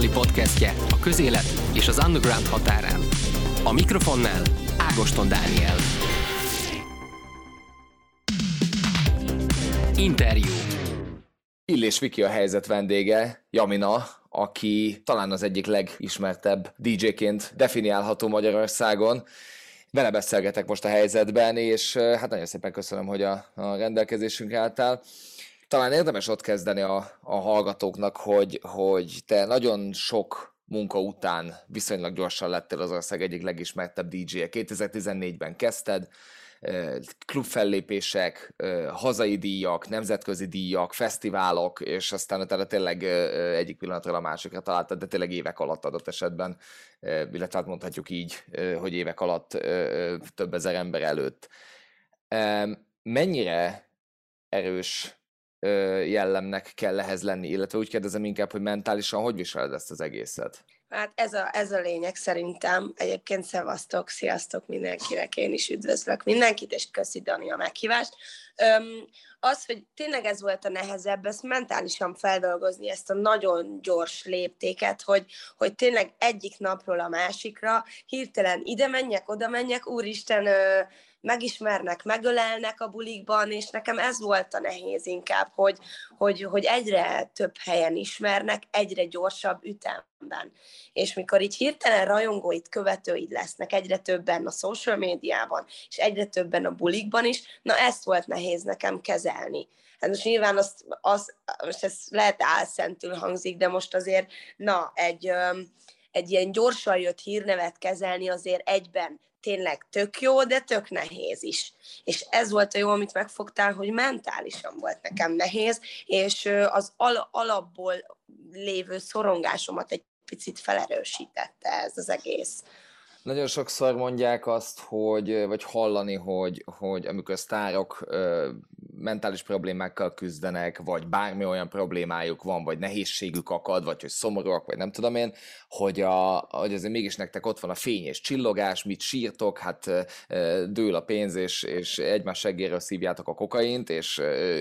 azonnali podcastje a közélet és az underground határán. A mikrofonnál Ágoston Dániel. Interjú. Illés Viki a helyzet vendége, Jamina, aki talán az egyik legismertebb DJ-ként definiálható Magyarországon. Vele beszélgetek most a helyzetben, és hát nagyon szépen köszönöm, hogy a, a rendelkezésünk álltál. Talán érdemes ott kezdeni a, a hallgatóknak, hogy, hogy te nagyon sok munka után viszonylag gyorsan lettél az ország egyik legismertebb DJ-je. 2014-ben kezdted, klubfellépések, hazai díjak, nemzetközi díjak, fesztiválok, és aztán utána tényleg egyik pillanatról a másikra találtad, de tényleg évek alatt adott esetben, illetve hát mondhatjuk így, hogy évek alatt több ezer ember előtt. Mennyire erős jellemnek kell ehhez lenni, illetve úgy kérdezem inkább, hogy mentálisan hogy viseled ezt az egészet? Hát ez a, ez a lényeg szerintem. Egyébként szevasztok, sziasztok mindenkinek, én is üdvözlök mindenkit, és köszi Dani a meghívást. Öm, az, hogy tényleg ez volt a nehezebb, ezt mentálisan feldolgozni, ezt a nagyon gyors léptéket, hogy, hogy tényleg egyik napról a másikra hirtelen ide menjek, oda menjek, úristen, ö, megismernek, megölelnek a bulikban, és nekem ez volt a nehéz inkább, hogy, hogy, hogy egyre több helyen ismernek, egyre gyorsabb ütemben. És mikor így hirtelen rajongóid, követőid lesznek egyre többen a social médiában, és egyre többen a bulikban is, na ezt volt nehéz nekem kezelni. Hát most nyilván azt, az, most ez lehet álszentül hangzik, de most azért, na, egy, egy ilyen gyorsan jött hírnevet kezelni azért egyben tényleg tök jó, de tök nehéz is. És ez volt a jó, amit megfogtál, hogy mentálisan volt nekem nehéz, és az al- alapból lévő szorongásomat egy picit felerősítette ez az egész. Nagyon sokszor mondják azt, hogy, vagy hallani, hogy, hogy amikor sztárok ö, mentális problémákkal küzdenek, vagy bármi olyan problémájuk van, vagy nehézségük akad, vagy hogy szomorúak, vagy nem tudom én, hogy, a, hogy azért mégis nektek ott van a fény és csillogás, mit sírtok, hát ö, dől a pénz, és, és egymás seggéről szívjátok a kokaint, és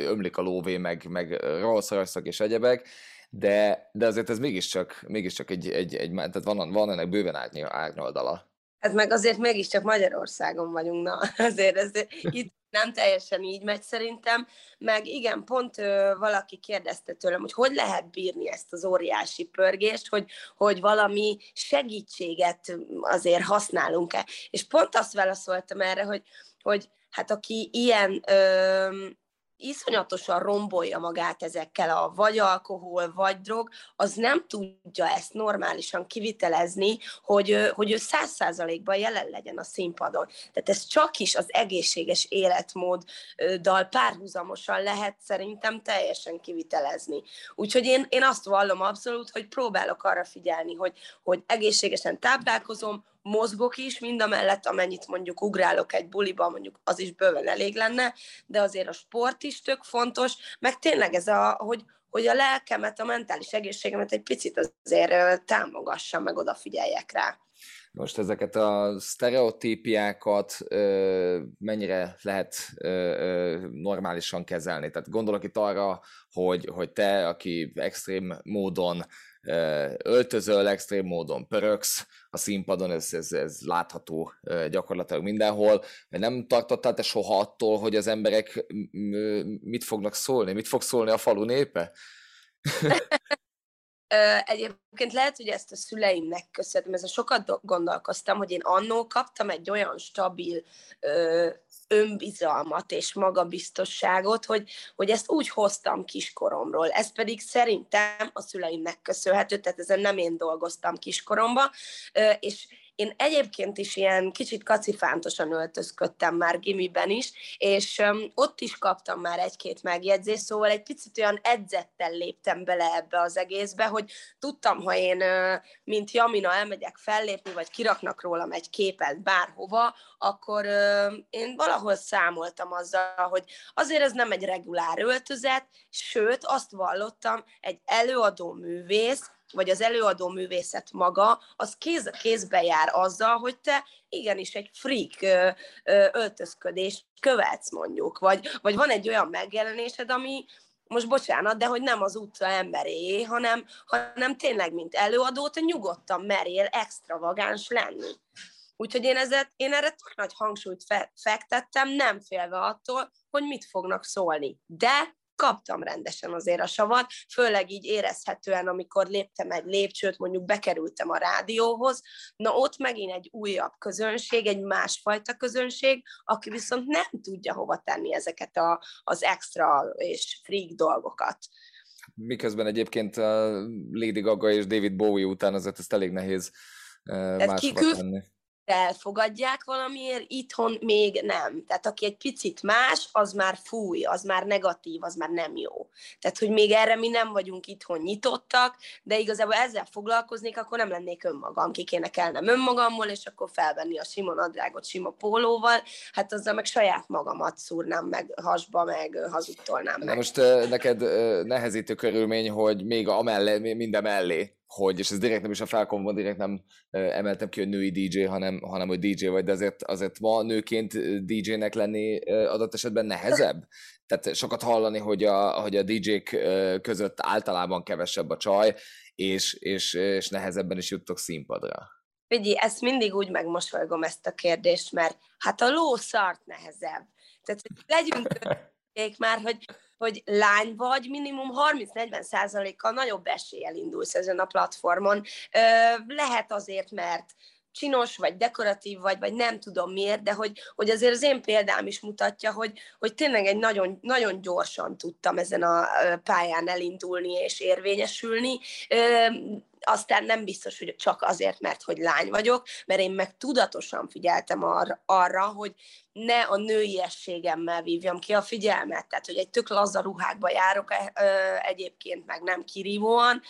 ömlik a lóvé, meg, meg rolls és egyebek, de, de azért ez mégiscsak, mégiscsak egy, egy, egy tehát van, van ennek bőven árnyoldala. Ez meg azért mégiscsak Magyarországon vagyunk, na, azért ez itt nem teljesen így megy szerintem, meg igen, pont ö, valaki kérdezte tőlem, hogy hogy lehet bírni ezt az óriási pörgést, hogy, hogy valami segítséget azért használunk-e. És pont azt válaszoltam erre, hogy, hogy hát aki ilyen ö, iszonyatosan rombolja magát ezekkel a vagy alkohol, vagy drog, az nem tudja ezt normálisan kivitelezni, hogy, hogy ő száz százalékban jelen legyen a színpadon. Tehát ez csak is az egészséges életmóddal párhuzamosan lehet szerintem teljesen kivitelezni. Úgyhogy én, én azt vallom abszolút, hogy próbálok arra figyelni, hogy, hogy egészségesen táplálkozom, mozgok is, mind a mellett, amennyit mondjuk ugrálok egy buliba, mondjuk az is bőven elég lenne, de azért a sport is tök fontos, meg tényleg ez a, hogy, hogy a lelkemet, a mentális egészségemet egy picit azért támogassam, meg odafigyeljek rá. Most ezeket a sztereotípiákat ö, mennyire lehet ö, ö, normálisan kezelni? Tehát gondolok itt arra, hogy, hogy te, aki extrém módon öltözöl, extrém módon pöröksz a színpadon, ez, ez, ez látható gyakorlatilag mindenhol. Nem tartottál te soha attól, hogy az emberek mit fognak szólni? Mit fog szólni a falu népe? Egyébként lehet, hogy ezt a szüleimnek köszönhetem, ezzel sokat gondolkoztam, hogy én annó kaptam egy olyan stabil önbizalmat és magabiztosságot, hogy, hogy ezt úgy hoztam kiskoromról. Ez pedig szerintem a szüleimnek köszönhető, tehát ezen nem én dolgoztam kiskoromba, és én egyébként is ilyen kicsit kacifántosan öltözködtem már gimiben is, és ott is kaptam már egy-két megjegyzést, szóval egy picit olyan edzettel léptem bele ebbe az egészbe, hogy tudtam, ha én, mint Jamina, elmegyek fellépni, vagy kiraknak rólam egy képet bárhova, akkor én valahol számoltam azzal, hogy azért ez nem egy regulár öltözet, sőt, azt vallottam, egy előadó művész, vagy az előadó művészet maga, az kéz a kézbe jár azzal, hogy te igenis egy freak öltözködést követsz mondjuk, vagy, vagy van egy olyan megjelenésed, ami, most bocsánat, de hogy nem az utca emberé, hanem, hanem tényleg, mint előadó, te nyugodtan merjél extravagáns lenni. Úgyhogy én, ezért, én erre tök nagy hangsúlyt fe, fektettem, nem félve attól, hogy mit fognak szólni. De kaptam rendesen azért a savat, főleg így érezhetően, amikor léptem egy lépcsőt, mondjuk bekerültem a rádióhoz, na ott megint egy újabb közönség, egy másfajta közönség, aki viszont nem tudja hova tenni ezeket a, az extra és freak dolgokat. Miközben egyébként a Lady Gaga és David Bowie után azért ezt elég nehéz máshova tenni elfogadják valamiért, itthon még nem. Tehát aki egy picit más, az már fúj, az már negatív, az már nem jó. Tehát, hogy még erre mi nem vagyunk itthon nyitottak, de igazából ezzel foglalkoznék, akkor nem lennék önmagam, ki kéne kellnem önmagammal, és akkor felvenni a sima nadrágot sima pólóval, hát azzal meg saját magamat szúrnám meg hasba, meg hazudtolnám meg. Na most neked nehezítő körülmény, hogy még a mellé, minden mellé hogy, és ez direkt nem is a felkomban, direkt nem emeltem ki, hogy női DJ, hanem, hanem hogy DJ vagy, de azért, azért ma nőként DJ-nek lenni adott esetben nehezebb? Tehát sokat hallani, hogy a, hogy a DJ-k között általában kevesebb a csaj, és, és, és nehezebben is juttok színpadra. Figyelj, ezt mindig úgy megmosolygom ezt a kérdést, mert hát a ló szart nehezebb. Tehát legyünk már, hogy hogy lány vagy, minimum 30-40 százalékkal nagyobb eséllyel indulsz ezen a platformon. Lehet azért, mert csinos, vagy dekoratív vagy, vagy nem tudom miért, de hogy, hogy azért az én példám is mutatja, hogy, hogy tényleg egy nagyon, nagyon gyorsan tudtam ezen a pályán elindulni és érvényesülni aztán nem biztos, hogy csak azért, mert hogy lány vagyok, mert én meg tudatosan figyeltem arra, arra hogy ne a nőiességemmel vívjam ki a figyelmet, tehát hogy egy tök laza ruhákba járok egyébként, meg nem kirívóan,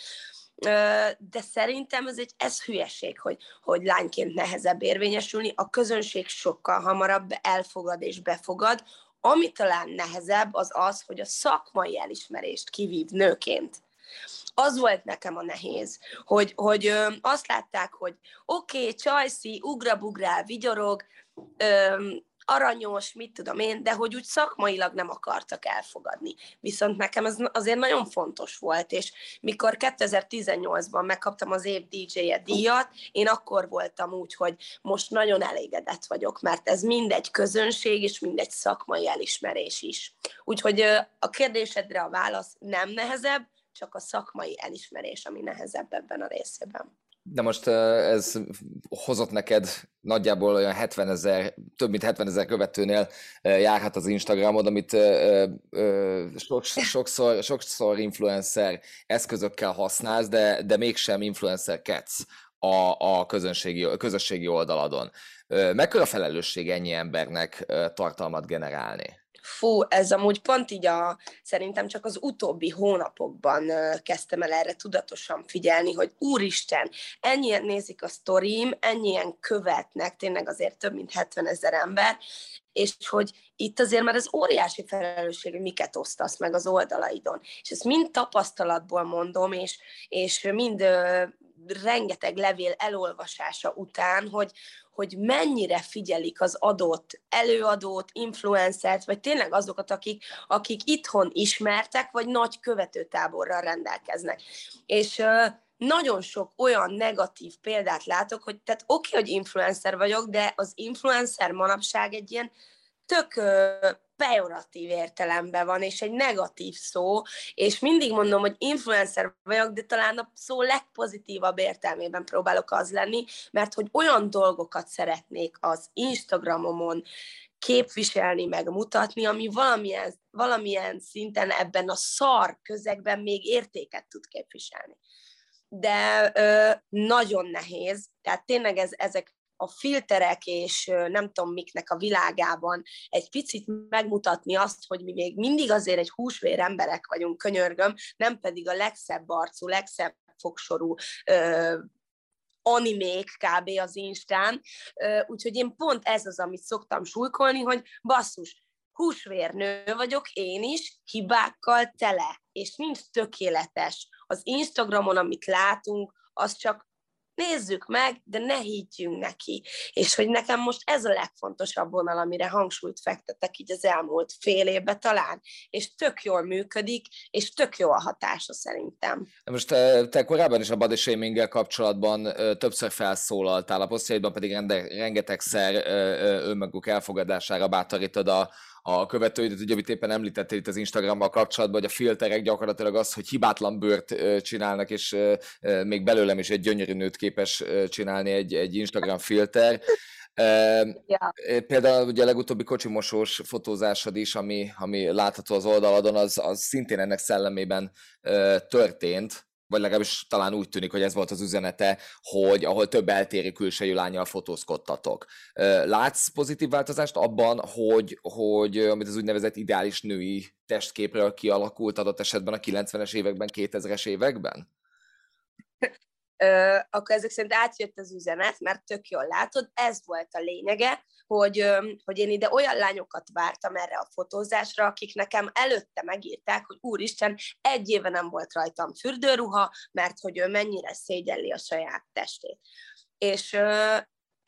de szerintem ez egy ez hülyeség, hogy, hogy lányként nehezebb érvényesülni, a közönség sokkal hamarabb elfogad és befogad, ami talán nehezebb, az az, hogy a szakmai elismerést kivív nőként az volt nekem a nehéz, hogy, hogy ö, azt látták, hogy oké, okay, csajszi, ugrabugrál, vigyorog, ö, aranyos, mit tudom én, de hogy úgy szakmailag nem akartak elfogadni. Viszont nekem ez azért nagyon fontos volt, és mikor 2018-ban megkaptam az év DJ-je díjat, én akkor voltam úgy, hogy most nagyon elégedett vagyok, mert ez mindegy közönség, és mindegy szakmai elismerés is. Úgyhogy a kérdésedre a válasz nem nehezebb, csak a szakmai elismerés, ami nehezebb ebben a részében. De most ez hozott neked nagyjából olyan 70 ezer, több mint 70 ezer követőnél járhat az Instagramod, amit sokszor, sokszor influencer eszközökkel használsz, de, de mégsem influencerkedsz a, a közönségi, a közösségi oldaladon. Mekkora felelősség ennyi embernek tartalmat generálni? Fú, ez amúgy pont így a, szerintem csak az utóbbi hónapokban kezdtem el erre tudatosan figyelni, hogy úristen, ennyien nézik a sztorim, ennyien követnek, tényleg azért több mint 70 ezer ember, és hogy itt azért már az óriási felelősség, hogy miket osztasz meg az oldalaidon. És ezt mind tapasztalatból mondom, és, és mind rengeteg levél elolvasása után, hogy, hogy mennyire figyelik az adott előadót, influencert, vagy tényleg azokat, akik, akik itthon ismertek, vagy nagy követőtáborral rendelkeznek. És nagyon sok olyan negatív példát látok, hogy tehát oké, okay, hogy influencer vagyok, de az influencer manapság egy ilyen tök pejoratív értelemben van, és egy negatív szó, és mindig mondom, hogy influencer vagyok, de talán a szó legpozitívabb értelmében próbálok az lenni, mert hogy olyan dolgokat szeretnék az Instagramomon képviselni, meg mutatni, ami valamilyen, valamilyen szinten ebben a szar közegben még értéket tud képviselni. De ö, nagyon nehéz, tehát tényleg ez, ezek a filterek és nem tudom miknek a világában egy picit megmutatni azt, hogy mi még mindig azért egy húsvér emberek vagyunk, könyörgöm, nem pedig a legszebb arcú, legszebb fogsorú animék kb. az Instán, úgyhogy én pont ez az, amit szoktam súlykolni, hogy basszus, húsvérnő vagyok én is, hibákkal tele, és nincs tökéletes. Az Instagramon, amit látunk, az csak nézzük meg, de ne higgyünk neki. És hogy nekem most ez a legfontosabb vonal, amire hangsúlyt fektetek így az elmúlt fél évben talán, és tök jól működik, és tök jó a hatása szerintem. Most te, te korábban is a body shaming kapcsolatban ö, többször felszólaltál, a posztjaidban pedig rende, rengetegszer önmaguk elfogadására bátorítod a, a követőidet, ugye, amit éppen említettél itt az Instagrammal kapcsolatban, hogy a filterek gyakorlatilag az, hogy hibátlan bőrt csinálnak, és még belőlem is egy gyönyörű nőt képes csinálni egy, egy Instagram filter. Ja. Például ugye a legutóbbi kocsimosós fotózásod is, ami, ami látható az oldaladon, az, az szintén ennek szellemében történt vagy legalábbis talán úgy tűnik, hogy ez volt az üzenete, hogy ahol több eltérő külsejű lányjal fotózkodtatok. Látsz pozitív változást abban, hogy, hogy amit az úgynevezett ideális női testképről kialakult adott esetben a 90-es években, 2000-es években? Akkor ezek szerint átjött az üzenet, mert tök jól látod, ez volt a lényege, hogy, hogy én ide olyan lányokat vártam erre a fotózásra, akik nekem előtte megírták, hogy úristen, egy éve nem volt rajtam fürdőruha, mert hogy ő mennyire szégyelli a saját testét. És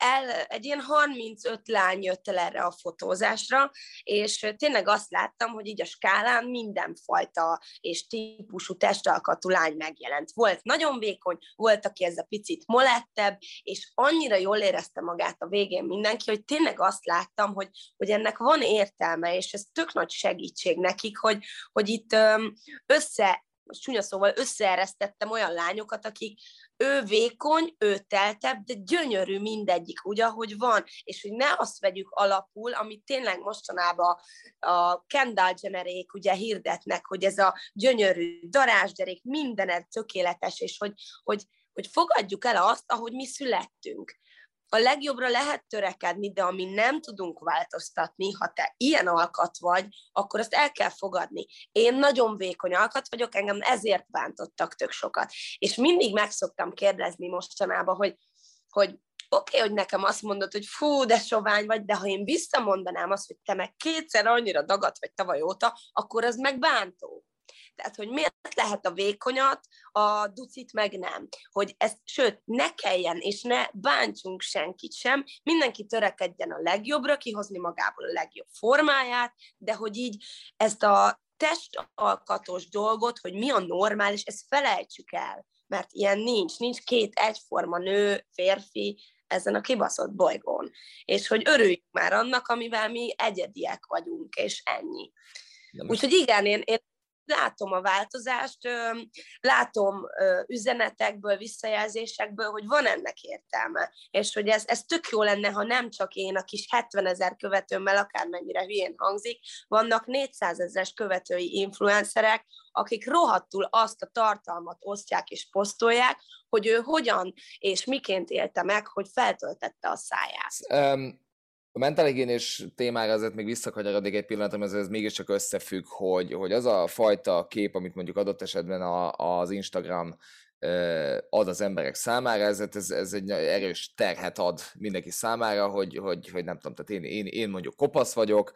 el, egy ilyen 35 lány jött el erre a fotózásra, és tényleg azt láttam, hogy így a skálán mindenfajta és típusú testalkatú lány megjelent. Volt nagyon vékony, volt, aki ez a picit molettebb, és annyira jól érezte magát a végén mindenki, hogy tényleg azt láttam, hogy, hogy ennek van értelme, és ez tök nagy segítség nekik, hogy, hogy itt össze most csúnya szóval összeeresztettem olyan lányokat, akik ő vékony, ő teltebb, de gyönyörű mindegyik, úgy, ahogy van, és hogy ne azt vegyük alapul, amit tényleg mostanában a Kendall Jennerék ugye hirdetnek, hogy ez a gyönyörű darázsderék, mindened tökéletes, és hogy, hogy, hogy fogadjuk el azt, ahogy mi születtünk a legjobbra lehet törekedni, de ami nem tudunk változtatni, ha te ilyen alkat vagy, akkor azt el kell fogadni. Én nagyon vékony alkat vagyok, engem ezért bántottak tök sokat. És mindig meg szoktam kérdezni mostanában, hogy, hogy oké, okay, hogy nekem azt mondod, hogy fú, de sovány vagy, de ha én visszamondanám azt, hogy te meg kétszer annyira dagat vagy tavaly óta, akkor az meg bántó. Tehát, hogy miért lehet a vékonyat, a ducit meg nem. Hogy ezt, sőt, ne kelljen, és ne bántsunk senkit sem, mindenki törekedjen a legjobbra, kihozni magából a legjobb formáját, de hogy így ezt a testalkatos dolgot, hogy mi a normális, ezt felejtsük el, mert ilyen nincs, nincs két egyforma nő, férfi, ezen a kibaszott bolygón. És hogy örüljünk már annak, amivel mi egyediek vagyunk, és ennyi. Úgyhogy igen, én, én látom a változást, látom üzenetekből, visszajelzésekből, hogy van ennek értelme, és hogy ez, ez tök jó lenne, ha nem csak én a kis 70 ezer követőmmel, akármennyire hülyén hangzik, vannak 400 ezeres követői influencerek, akik rohadtul azt a tartalmat osztják és posztolják, hogy ő hogyan és miként élte meg, hogy feltöltette a száját. Um a mentálhigiénés témára azért még visszakanyarodik egy pillanat, ez, ez mégiscsak összefügg, hogy, hogy az a fajta kép, amit mondjuk adott esetben a, az Instagram ad az emberek számára, ez, ez, ez egy erős terhet ad mindenki számára, hogy, hogy, hogy nem tudom, tehát én, én, én mondjuk kopasz vagyok,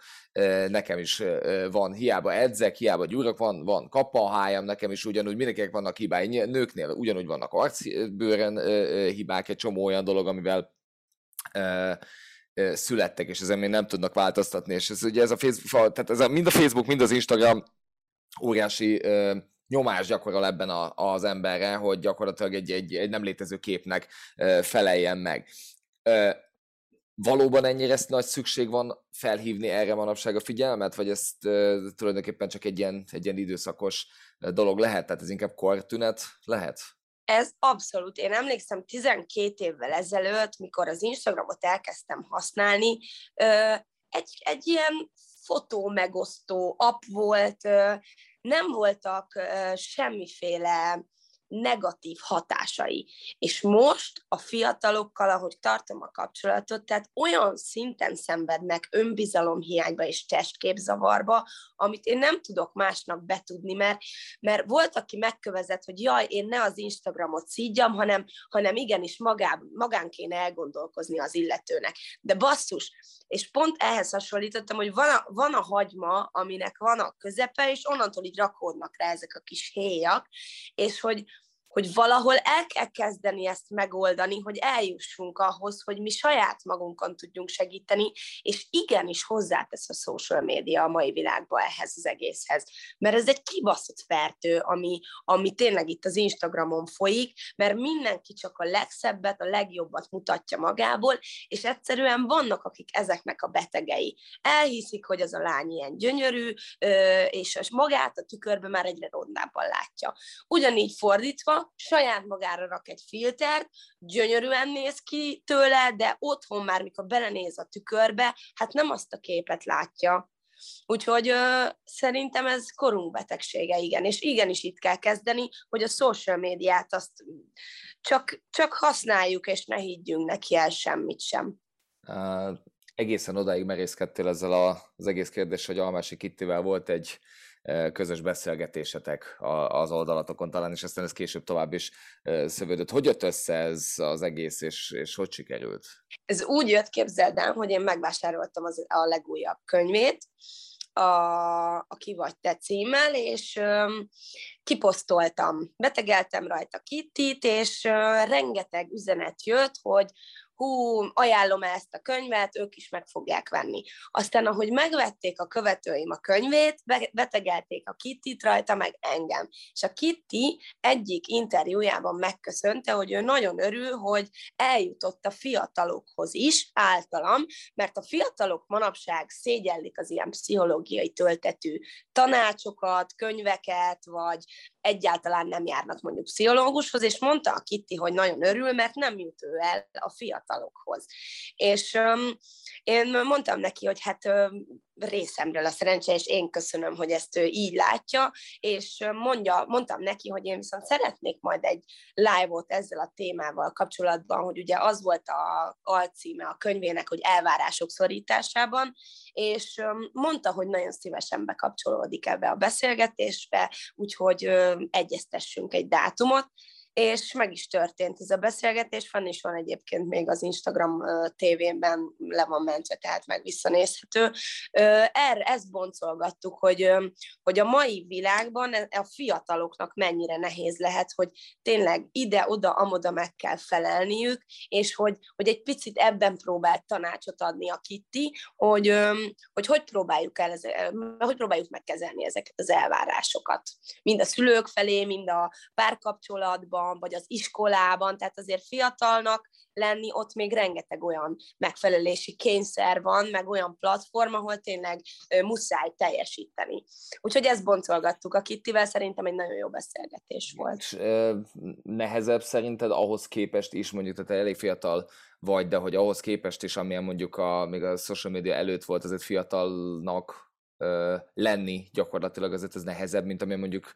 nekem is van, hiába edzek, hiába gyúrok, van, van kappahájam, nekem is ugyanúgy, mindenkinek vannak hibái, nőknél ugyanúgy vannak arcbőren hibák, egy csomó olyan dolog, amivel születtek, és ezen még nem tudnak változtatni, és ez ugye ez a Facebook, tehát ez a, mind a Facebook, mind az Instagram óriási ö, nyomás gyakorol ebben a, az emberre, hogy gyakorlatilag egy, egy, egy nem létező képnek ö, feleljen meg. Ö, valóban ennyire ezt nagy szükség van felhívni erre manapság a figyelmet, vagy ez ö, tulajdonképpen csak egy ilyen, egy ilyen időszakos dolog lehet, tehát ez inkább kortünet lehet? Ez abszolút. Én emlékszem 12 évvel ezelőtt, mikor az Instagramot elkezdtem használni, egy, egy ilyen fotó megosztó app volt, nem voltak semmiféle negatív hatásai. És most a fiatalokkal, ahogy tartom a kapcsolatot, tehát olyan szinten szenvednek önbizalomhiányba és testképzavarba, amit én nem tudok másnak betudni, mert, mert volt, aki megkövezett, hogy jaj, én ne az Instagramot szígyam, hanem, hanem igenis magá, magán kéne elgondolkozni az illetőnek. De basszus, és pont ehhez hasonlítottam, hogy van a, van a hagyma, aminek van a közepe, és onnantól így rakódnak rá ezek a kis héjak, és hogy, hogy valahol el kell kezdeni ezt megoldani, hogy eljussunk ahhoz, hogy mi saját magunkon tudjunk segíteni, és igenis hozzátesz a social média a mai világba ehhez az egészhez. Mert ez egy kibaszott fertő, ami, ami tényleg itt az Instagramon folyik, mert mindenki csak a legszebbet, a legjobbat mutatja magából, és egyszerűen vannak, akik ezeknek a betegei. Elhiszik, hogy az a lány ilyen gyönyörű, és magát a tükörbe már egyre rondábban látja. Ugyanígy fordítva, saját magára rak egy filtert, gyönyörűen néz ki tőle, de otthon már, mikor belenéz a tükörbe, hát nem azt a képet látja, Úgyhogy ö, szerintem ez korunk betegsége, igen, és igenis itt kell kezdeni, hogy a social médiát azt csak, csak használjuk, és ne higgyünk neki el semmit sem. Uh, egészen odáig merészkedtél ezzel a, az egész kérdés, hogy Almási Kittivel volt egy közös beszélgetésetek az oldalatokon talán, és aztán ez később tovább is szövődött. Hogy jött össze ez az egész, és, és hogy sikerült? Ez úgy jött, képzeld el, hogy én megvásároltam az, a legújabb könyvét, a, a Ki vagy te címmel, és um, kiposztoltam. Betegeltem rajta Kittit, és uh, rengeteg üzenet jött, hogy hú, ajánlom ezt a könyvet, ők is meg fogják venni. Aztán, ahogy megvették a követőim a könyvét, betegelték a Kittit rajta, meg engem. És a Kitty egyik interjújában megköszönte, hogy ő nagyon örül, hogy eljutott a fiatalokhoz is, általam, mert a fiatalok manapság szégyellik az ilyen pszichológiai töltetű tanácsokat, könyveket, vagy egyáltalán nem járnak mondjuk pszichológushoz, és mondta a Kitty, hogy nagyon örül, mert nem jut ő el a fiatalokhoz. És um, én mondtam neki, hogy hát um, részemről a szerencse, és én köszönöm, hogy ezt ő így látja, és mondja, mondtam neki, hogy én viszont szeretnék majd egy live-ot ezzel a témával kapcsolatban, hogy ugye az volt a alcíme a könyvének, hogy elvárások szorításában, és mondta, hogy nagyon szívesen bekapcsolódik ebbe a beszélgetésbe, úgyhogy egyeztessünk egy dátumot, és meg is történt ez a beszélgetés, fenn is van egyébként még az Instagram tévében le van mentve, tehát meg visszanézhető. Erre ezt boncolgattuk, hogy, hogy a mai világban e, a fiataloknak mennyire nehéz lehet, hogy tényleg ide-oda, amoda meg kell felelniük, és hogy, hogy egy picit ebben próbált tanácsot adni a Kitty, hogy hogy, hogy próbáljuk el, hogy próbáljuk megkezelni ezeket az elvárásokat. Mind a szülők felé, mind a párkapcsolatban, vagy az iskolában, tehát azért fiatalnak lenni, ott még rengeteg olyan megfelelési kényszer van, meg olyan platform, ahol tényleg ö, muszáj teljesíteni. Úgyhogy ezt boncolgattuk a Kittivel, szerintem egy nagyon jó beszélgetés volt. És, ö, nehezebb szerinted ahhoz képest is, mondjuk, tehát elég fiatal vagy, de hogy ahhoz képest is, amilyen mondjuk a, még a social media előtt volt, azért fiatalnak lenni gyakorlatilag azért ez nehezebb, mint ami mondjuk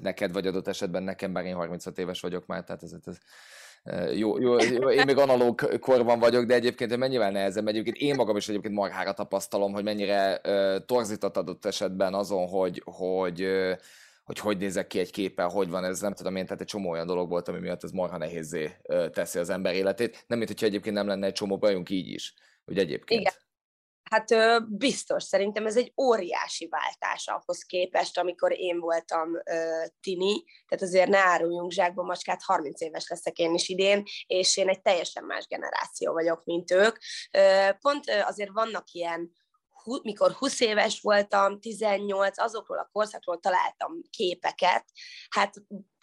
neked vagy adott esetben nekem, bár én 36 éves vagyok már, tehát ez, ez jó, jó, jó, én még analóg korban vagyok, de egyébként mennyivel nehezebb, egyébként én magam is egyébként marhára tapasztalom, hogy mennyire uh, torzított adott esetben azon, hogy, hogy hogy hogy nézek ki egy képen, hogy van ez, nem tudom én, tehát egy csomó olyan dolog volt, ami miatt ez marha nehézé teszi az ember életét. Nem, mint hogyha egyébként nem lenne egy csomó bajunk így is, hogy egyébként. Igen. Hát biztos, szerintem ez egy óriási váltás ahhoz képest, amikor én voltam ö, tini, tehát azért ne áruljunk zsákba macskát, 30 éves leszek én is idén, és én egy teljesen más generáció vagyok, mint ők. Ö, pont ö, azért vannak ilyen mikor 20 éves voltam, 18, azokról a korszakról találtam képeket, hát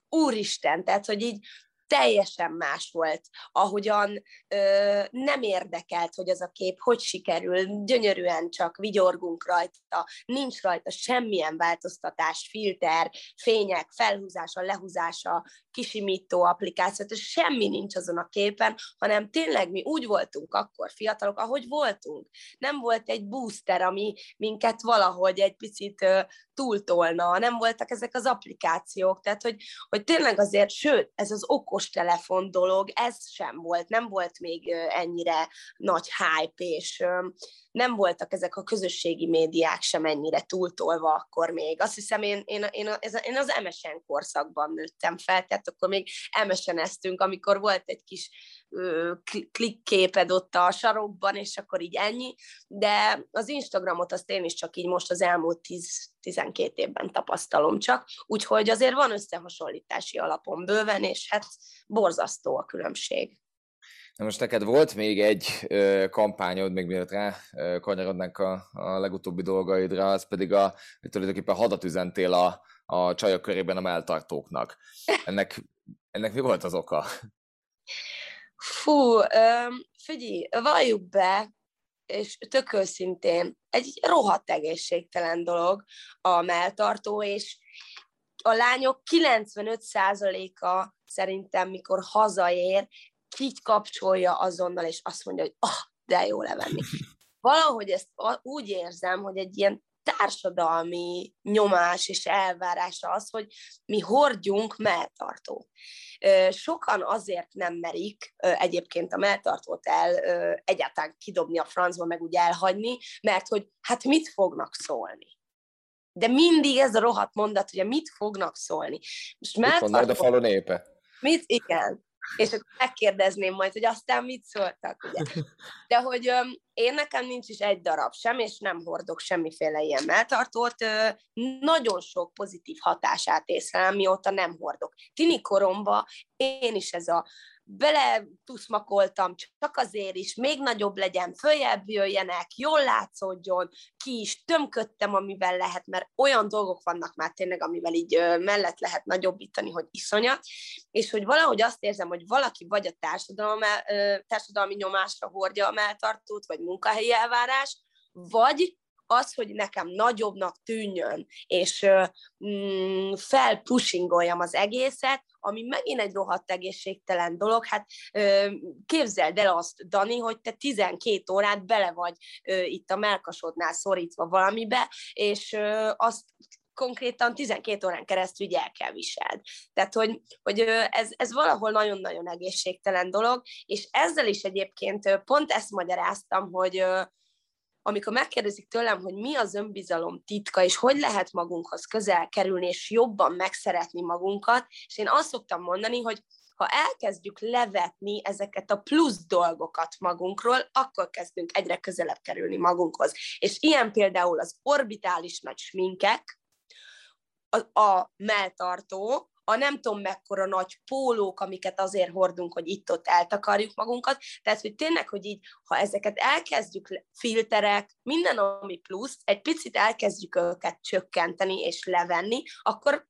úristen, tehát hogy így teljesen más volt, ahogyan ö, nem érdekelt, hogy az a kép hogy sikerül, gyönyörűen csak vigyorgunk rajta, nincs rajta semmilyen változtatás, filter, fények, felhúzása, lehúzása, kisimító applikáció, tehát semmi nincs azon a képen, hanem tényleg mi úgy voltunk akkor fiatalok, ahogy voltunk. Nem volt egy booster, ami minket valahogy egy picit ö, túltolna, nem voltak ezek az applikációk, tehát hogy, hogy tényleg azért, sőt, ez az okostelefon dolog, ez sem volt, nem volt még ennyire nagy hype, és nem voltak ezek a közösségi médiák sem ennyire túltolva akkor még. Azt hiszem, én, én, én, én az MSN korszakban nőttem fel, tehát akkor még MSN-eztünk, amikor volt egy kis klikképed ott a sarokban, és akkor így ennyi, de az Instagramot azt én is csak így most az elmúlt 10-12 évben tapasztalom csak, úgyhogy azért van összehasonlítási alapon bőven, és hát borzasztó a különbség. Na most neked volt még egy ö, kampányod, még mielőtt rá ö, kanyarodnánk a, a legutóbbi dolgaidra, az pedig a, hogy tulajdonképpen hadat üzentél a, a csajok körében a melltartóknak. Ennek, ennek mi volt az oka? Fú, figyelj, valljuk be, és tök őszintén, egy rohadt egészségtelen dolog a melltartó, és a lányok 95%-a szerintem, mikor hazaér, így kapcsolja azonnal, és azt mondja, hogy ah, de jó levenni. Valahogy ezt úgy érzem, hogy egy ilyen társadalmi nyomás és elvárása az, hogy mi hordjunk melltartót. Sokan azért nem merik egyébként a melltartót el egyáltalán kidobni a francba, meg úgy elhagyni, mert hogy hát mit fognak szólni. De mindig ez a rohadt mondat, hogy mit fognak szólni. Most melltartó... Mit a falon épe? Mit? Igen és akkor megkérdezném majd, hogy aztán mit szóltak, ugye. De hogy ö, én nekem nincs is egy darab sem, és nem hordok semmiféle ilyen melltartót. Ö, nagyon sok pozitív hatását észlelem, mióta nem hordok. Tini koromba én is ez a bele tuszmakoltam, csak azért is, még nagyobb legyen, följebb jöjjenek, jól látszódjon, ki is tömködtem, amivel lehet, mert olyan dolgok vannak már tényleg, amivel így mellett lehet nagyobbítani, hogy iszonyat, és hogy valahogy azt érzem, hogy valaki vagy a társadalom, társadalmi nyomásra hordja a melltartót, vagy munkahelyi elvárás, vagy az, hogy nekem nagyobbnak tűnjön, és mm, felpushingoljam az egészet, ami megint egy rohadt egészségtelen dolog. Hát képzeld el azt, Dani, hogy te 12 órát bele vagy itt a melkasodnál szorítva valamibe, és azt konkrétan 12 órán keresztül így el kell viseld. Tehát, hogy, hogy ez, ez valahol nagyon-nagyon egészségtelen dolog, és ezzel is egyébként pont ezt magyaráztam, hogy amikor megkérdezik tőlem, hogy mi az önbizalom titka, és hogy lehet magunkhoz közel kerülni, és jobban megszeretni magunkat, és én azt szoktam mondani, hogy ha elkezdjük levetni ezeket a plusz dolgokat magunkról, akkor kezdünk egyre közelebb kerülni magunkhoz. És ilyen például az orbitális nagy sminkek, a, a melltartó, a nem tudom mekkora nagy pólók, amiket azért hordunk, hogy itt-ott eltakarjuk magunkat. Tehát, hogy tényleg, hogy így, ha ezeket elkezdjük filterek, minden, ami plusz, egy picit elkezdjük őket csökkenteni és levenni, akkor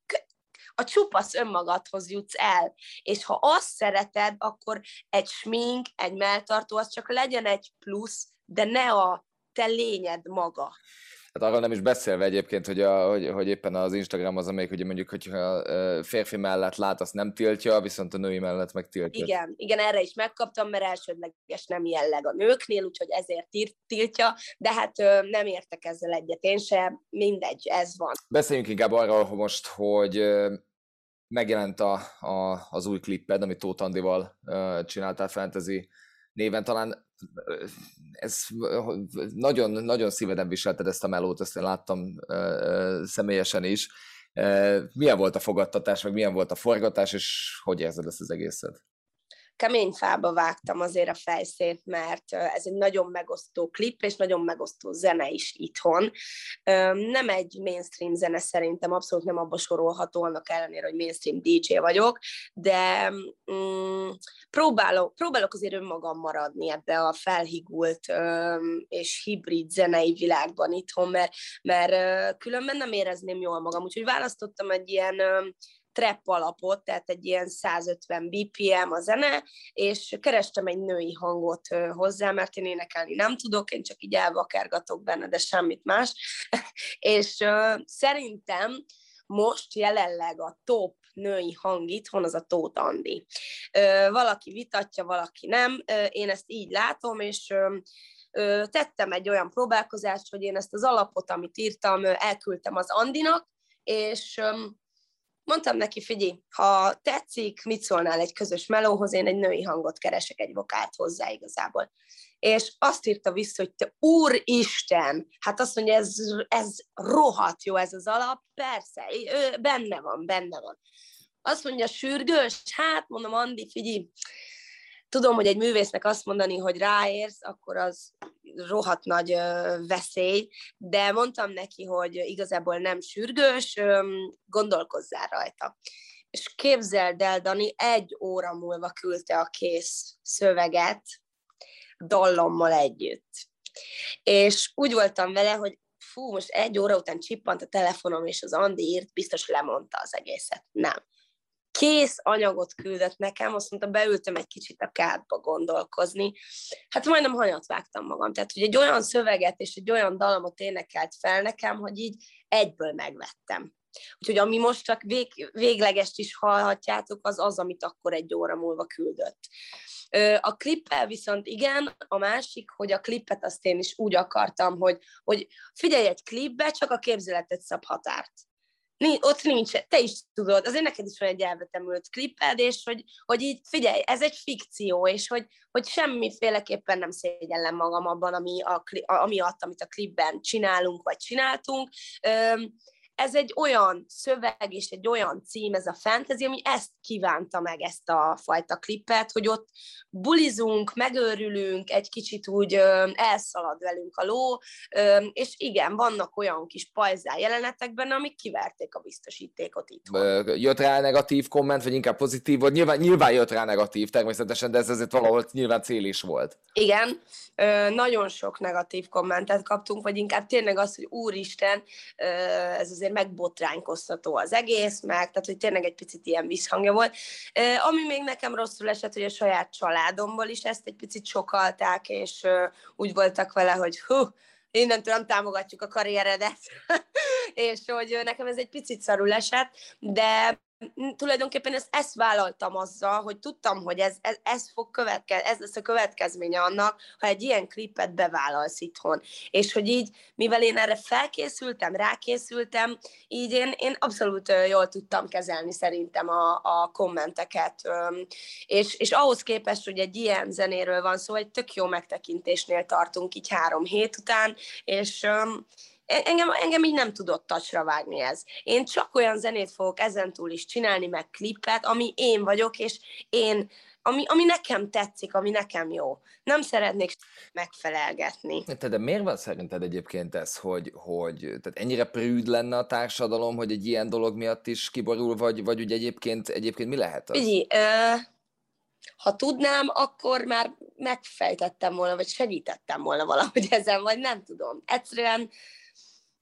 a csupasz önmagadhoz jutsz el. És ha azt szereted, akkor egy smink, egy melltartó, az csak legyen egy plusz, de ne a te lényed maga. Hát arról nem is beszélve egyébként, hogy, a, hogy, hogy éppen az Instagram az, amelyik ugye mondjuk, hogyha férfi mellett lát, azt nem tiltja, viszont a női mellett meg tiltja. Igen, igen, erre is megkaptam, mert elsődleges nem jelleg a nőknél, úgyhogy ezért tiltja, de hát nem értek ezzel egyet én sem, mindegy, ez van. Beszéljünk inkább arról hogy most, hogy megjelent a, a, az új klipped, amit Tóth Andival csináltál fantasy néven, talán ez nagyon, nagyon szíveden viselted ezt a melót, ezt én láttam személyesen is. Milyen volt a fogadtatás, meg milyen volt a forgatás, és hogy érzed ezt az egészet? Kemény fába vágtam azért a fejszét, mert ez egy nagyon megosztó klip, és nagyon megosztó zene is itthon. Nem egy mainstream zene szerintem, abszolút nem abba sorolható, annak ellenére, hogy mainstream DJ vagyok, de mm, próbálok, próbálok azért önmagam maradni ebbe a felhigult és hibrid zenei világban itthon, mert, mert különben nem érezném jól magam, úgyhogy választottam egy ilyen trap alapot, tehát egy ilyen 150 BPM a zene, és kerestem egy női hangot hozzá, mert én énekelni nem tudok, én csak így elvakergatok benne, de semmit más. és uh, szerintem most jelenleg a top női hang itthon az a Tóth Andi. Uh, valaki vitatja, valaki nem, uh, én ezt így látom, és tettem egy olyan próbálkozást, hogy én ezt az alapot, amit írtam, elküldtem az Andinak, és Mondtam neki, figyelj, ha tetszik, mit szólnál egy közös melóhoz, én egy női hangot keresek, egy vokált hozzá igazából. És azt írta vissza, hogy te úristen, hát azt mondja, ez, ez rohadt jó ez az alap, persze, ő, benne van, benne van. Azt mondja, sürgős, hát mondom, Andi, figyelj, tudom, hogy egy művésznek azt mondani, hogy ráérsz, akkor az rohadt nagy veszély, de mondtam neki, hogy igazából nem sürgős, gondolkozzál rajta. És képzeld el, Dani, egy óra múlva küldte a kész szöveget, dallommal együtt. És úgy voltam vele, hogy fú, most egy óra után csippant a telefonom, és az Andi írt, biztos lemondta az egészet. Nem. Kész anyagot küldött nekem, azt mondta, beültem egy kicsit a kádba gondolkozni. Hát majdnem hanyat vágtam magam. Tehát, hogy egy olyan szöveget és egy olyan dalomot énekelt fel nekem, hogy így egyből megvettem. Úgyhogy ami most csak vég, véglegest is hallhatjátok, az az, amit akkor egy óra múlva küldött. A klippel viszont igen, a másik, hogy a klippet azt én is úgy akartam, hogy, hogy figyelj egy klipbe, csak a képzeletet szab határt. Ott nincs, te is tudod, azért neked is van egy elvetemült klipped, és hogy, hogy így figyelj, ez egy fikció, és hogy, hogy semmiféleképpen nem szégyellem magam abban, ami a, amiatt, amit a klipben csinálunk, vagy csináltunk ez egy olyan szöveg és egy olyan cím, ez a fantasy, ami ezt kívánta meg, ezt a fajta klippet, hogy ott bulizunk, megőrülünk, egy kicsit úgy ö, elszalad velünk a ló, ö, és igen, vannak olyan kis pajzál jelenetekben, amik kiverték a biztosítékot itt. Jött rá negatív komment, vagy inkább pozitív, vagy nyilván, nyilván jött rá negatív természetesen, de ez azért valahol nyilván cél is volt. Igen, ö, nagyon sok negatív kommentet kaptunk, vagy inkább tényleg az, hogy úristen, ö, ez azért megbotránykoztató az egész, meg tehát, hogy tényleg egy picit ilyen visszhangja volt. Ami még nekem rosszul esett, hogy a saját családomból is ezt egy picit sokalták, és úgy voltak vele, hogy hú, innentől nem támogatjuk a karrieredet, és hogy nekem ez egy picit szarul esett, de tulajdonképpen ezt, ezt vállaltam azzal, hogy tudtam, hogy ez, ez, ez, fog követke, ez lesz a következménye annak, ha egy ilyen klipet bevállalsz itthon. És hogy így, mivel én erre felkészültem, rákészültem, így én, én abszolút jól tudtam kezelni szerintem a, a kommenteket. És, és ahhoz képest, hogy egy ilyen zenéről van szó, egy tök jó megtekintésnél tartunk így három hét után, és engem, engem így nem tudott tacsra vágni ez. Én csak olyan zenét fogok ezentúl is csinálni, meg klippet, ami én vagyok, és én, ami, ami nekem tetszik, ami nekem jó. Nem szeretnék megfelelgetni. Te, de miért van szerinted egyébként ez, hogy, hogy tehát ennyire prűd lenne a társadalom, hogy egy ilyen dolog miatt is kiborul, vagy, vagy ugye egyébként, egyébként mi lehet az? Ügyi, ö, ha tudnám, akkor már megfejtettem volna, vagy segítettem volna valahogy ezen, vagy nem tudom. Egyszerűen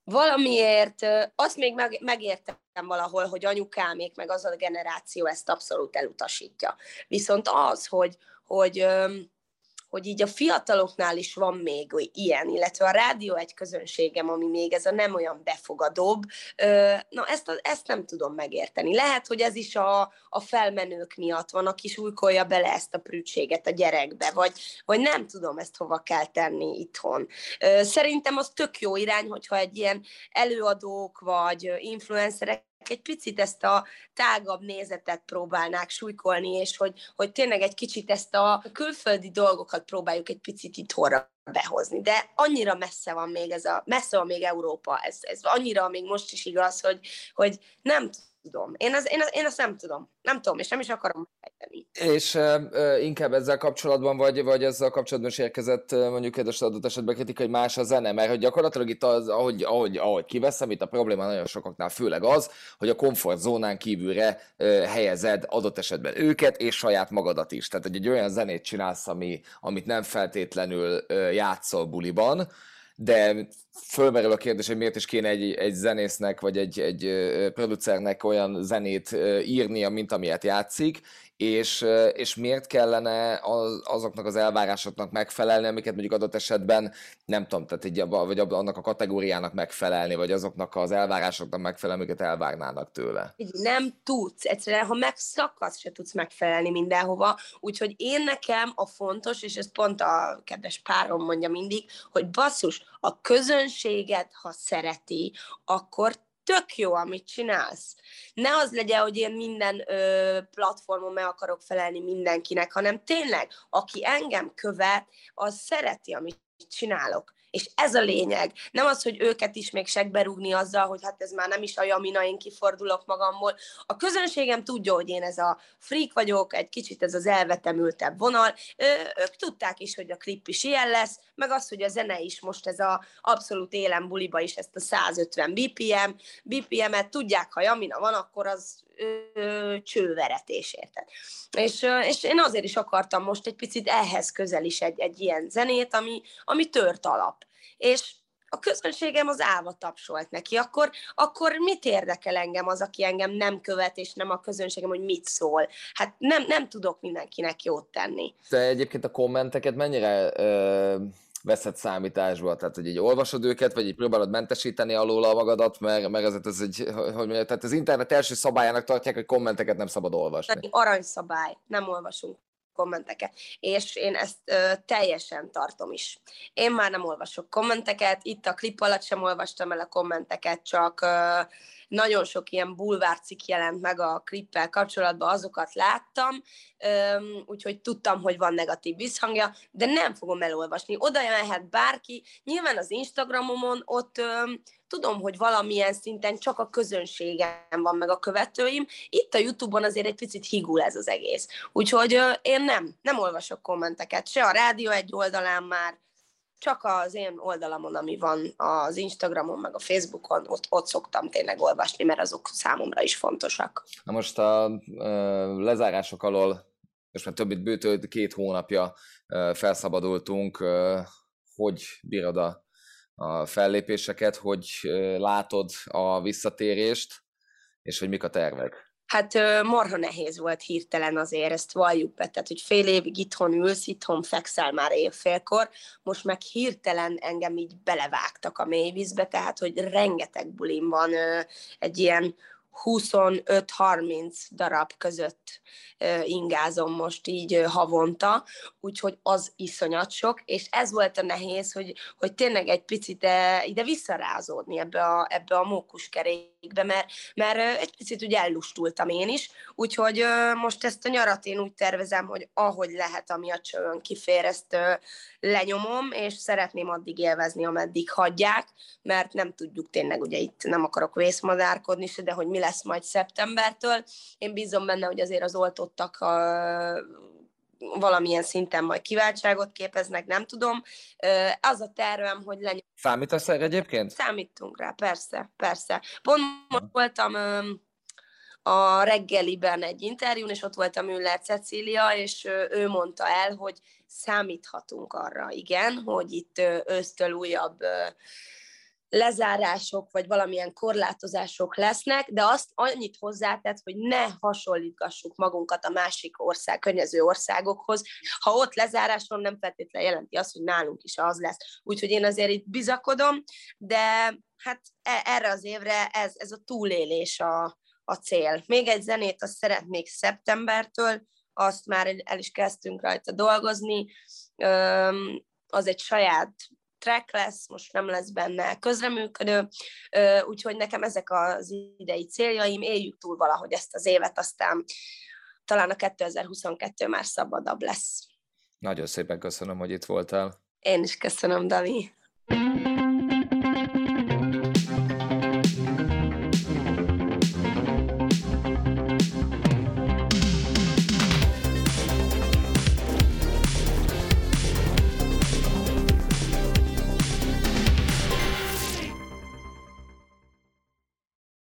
valamiért azt még meg, valahol, hogy anyukámék, meg az a generáció ezt abszolút elutasítja. Viszont az, hogy, hogy hogy így a fiataloknál is van még ilyen, illetve a rádió egy közönségem, ami még ez a nem olyan befogadóbb, na ezt, ezt nem tudom megérteni. Lehet, hogy ez is a, a felmenők miatt van, aki súlykolja bele ezt a prűtséget a gyerekbe, vagy, vagy nem tudom ezt hova kell tenni itthon. Szerintem az tök jó irány, hogyha egy ilyen előadók vagy influencerek egy picit ezt a tágabb nézetet próbálnák súlykolni, és hogy, hogy tényleg egy kicsit ezt a külföldi dolgokat próbáljuk egy picit itthonra behozni. De annyira messze van még ez a, messze van még Európa, ez, ez annyira még most is igaz, hogy, hogy nem tudom. Én, az, én, az, én azt nem tudom. Nem tudom, és nem is akarom megfejteni. És uh, inkább ezzel kapcsolatban, vagy, vagy ezzel kapcsolatban is érkezett mondjuk kedves adott esetben kritika, hogy más a zene, mert hogy gyakorlatilag itt az, ahogy, ahogy, ahogy kiveszem, itt a probléma nagyon sokaknál főleg az, hogy a komfortzónán kívülre uh, helyezed adott esetben őket és saját magadat is. Tehát, hogy egy olyan zenét csinálsz, ami, amit nem feltétlenül uh, játszol buliban, de fölmerül a kérdés, hogy miért is kéne egy, egy zenésznek vagy egy, egy producernek olyan zenét írnia, mint amilyet játszik, és, és miért kellene az, azoknak az elvárásoknak megfelelni, amiket mondjuk adott esetben nem tudom, tehát egy, vagy annak a kategóriának megfelelni, vagy azoknak az elvárásoknak megfelelni, amiket elvárnának tőle. Nem tudsz, egyszerűen, ha megszakadsz, se tudsz megfelelni mindenhova, úgyhogy én nekem a fontos, és ez pont a kedves párom mondja mindig, hogy basszus, a közönséget, ha szereti, akkor tök jó, amit csinálsz. Ne az legyen, hogy én minden ö, platformon meg akarok felelni mindenkinek, hanem tényleg, aki engem követ, az szereti, amit csinálok. És ez a lényeg. Nem az, hogy őket is még segberúgni azzal, hogy hát ez már nem is a Jamina, én kifordulok magamból. A közönségem tudja, hogy én ez a freak vagyok, egy kicsit ez az elvetemültebb vonal. Ők tudták is, hogy a klip is ilyen lesz, meg az, hogy a zene is most ez a abszolút élen buliba is ezt a 150 BPM, BPM-et tudják, ha Jamina van, akkor az ö, csőveretés, érted? És, és én azért is akartam most egy picit ehhez közel is egy, egy ilyen zenét, ami, ami tört alap. És a közönségem az állva tapsolt neki, akkor, akkor mit érdekel engem az, aki engem nem követ, és nem a közönségem, hogy mit szól? Hát nem, nem tudok mindenkinek jót tenni. Te egyébként a kommenteket mennyire ö, veszed számításba? Tehát, hogy így olvasod őket, vagy így próbálod mentesíteni alól a magadat, mert, mert azért ez egy, hogy mondjam, tehát az internet első szabályának tartják, hogy kommenteket nem szabad olvasni. Aranyszabály, nem olvasunk kommenteket, és én ezt ö, teljesen tartom is. Én már nem olvasok kommenteket, itt a klip alatt sem olvastam el a kommenteket, csak ö, nagyon sok ilyen bulvárcikk jelent meg a klippel kapcsolatban, azokat láttam, úgyhogy tudtam, hogy van negatív visszhangja, de nem fogom elolvasni. Oda mehet bárki, nyilván az Instagramomon ott tudom, hogy valamilyen szinten csak a közönségem van, meg a követőim. Itt a Youtube-on azért egy picit higul ez az egész. Úgyhogy én nem, nem olvasok kommenteket, se a rádió egy oldalán már, csak az én oldalamon, ami van az Instagramon, meg a Facebookon, ott, ott szoktam tényleg olvasni, mert azok számomra is fontosak. Na most a lezárások alól most már több mint bőtő, két hónapja felszabadultunk. Hogy bírod a, a fellépéseket, hogy látod a visszatérést, és hogy mik a tervek? hát marha nehéz volt hirtelen azért, ezt valljuk be, tehát hogy fél évig itthon ülsz, itthon fekszel már évfélkor, most meg hirtelen engem így belevágtak a mélyvízbe, tehát hogy rengeteg bulim van egy ilyen 25-30 darab között ingázom most így havonta, úgyhogy az iszonyat sok, és ez volt a nehéz, hogy, hogy tényleg egy picit ide visszarázódni ebbe a, ebbe a mókuskerékbe, mert, mert egy picit úgy ellustultam én is, úgyhogy most ezt a nyarat én úgy tervezem, hogy ahogy lehet, ami a csövön kifér, ezt lenyomom, és szeretném addig élvezni, ameddig hagyják, mert nem tudjuk tényleg, ugye itt nem akarok vészmadárkodni se, de hogy mi lesz majd szeptembertől. Én bízom benne, hogy azért az oltottak a, valamilyen szinten majd kiváltságot képeznek, nem tudom. Az a tervem, hogy lenyom... Számítasz erre egyébként? Számítunk rá, persze, persze. Pont most voltam a reggeliben egy interjún, és ott volt a Müller Cecília, és ő mondta el, hogy számíthatunk arra, igen, hogy itt ősztől újabb lezárások, vagy valamilyen korlátozások lesznek, de azt annyit hozzátett, hogy ne hasonlítgassuk magunkat a másik ország, környező országokhoz. Ha ott lezárás van, nem feltétlenül jelenti azt, hogy nálunk is az lesz. Úgyhogy én azért itt bizakodom, de hát e, erre az évre ez, ez a túlélés a, a cél. Még egy zenét azt szeretnék szeptembertől, azt már el is kezdtünk rajta dolgozni, az egy saját track lesz, most nem lesz benne közreműködő, úgyhogy nekem ezek az idei céljaim, éljük túl valahogy ezt az évet, aztán talán a 2022 már szabadabb lesz. Nagyon szépen köszönöm, hogy itt voltál. Én is köszönöm, Dani. thank you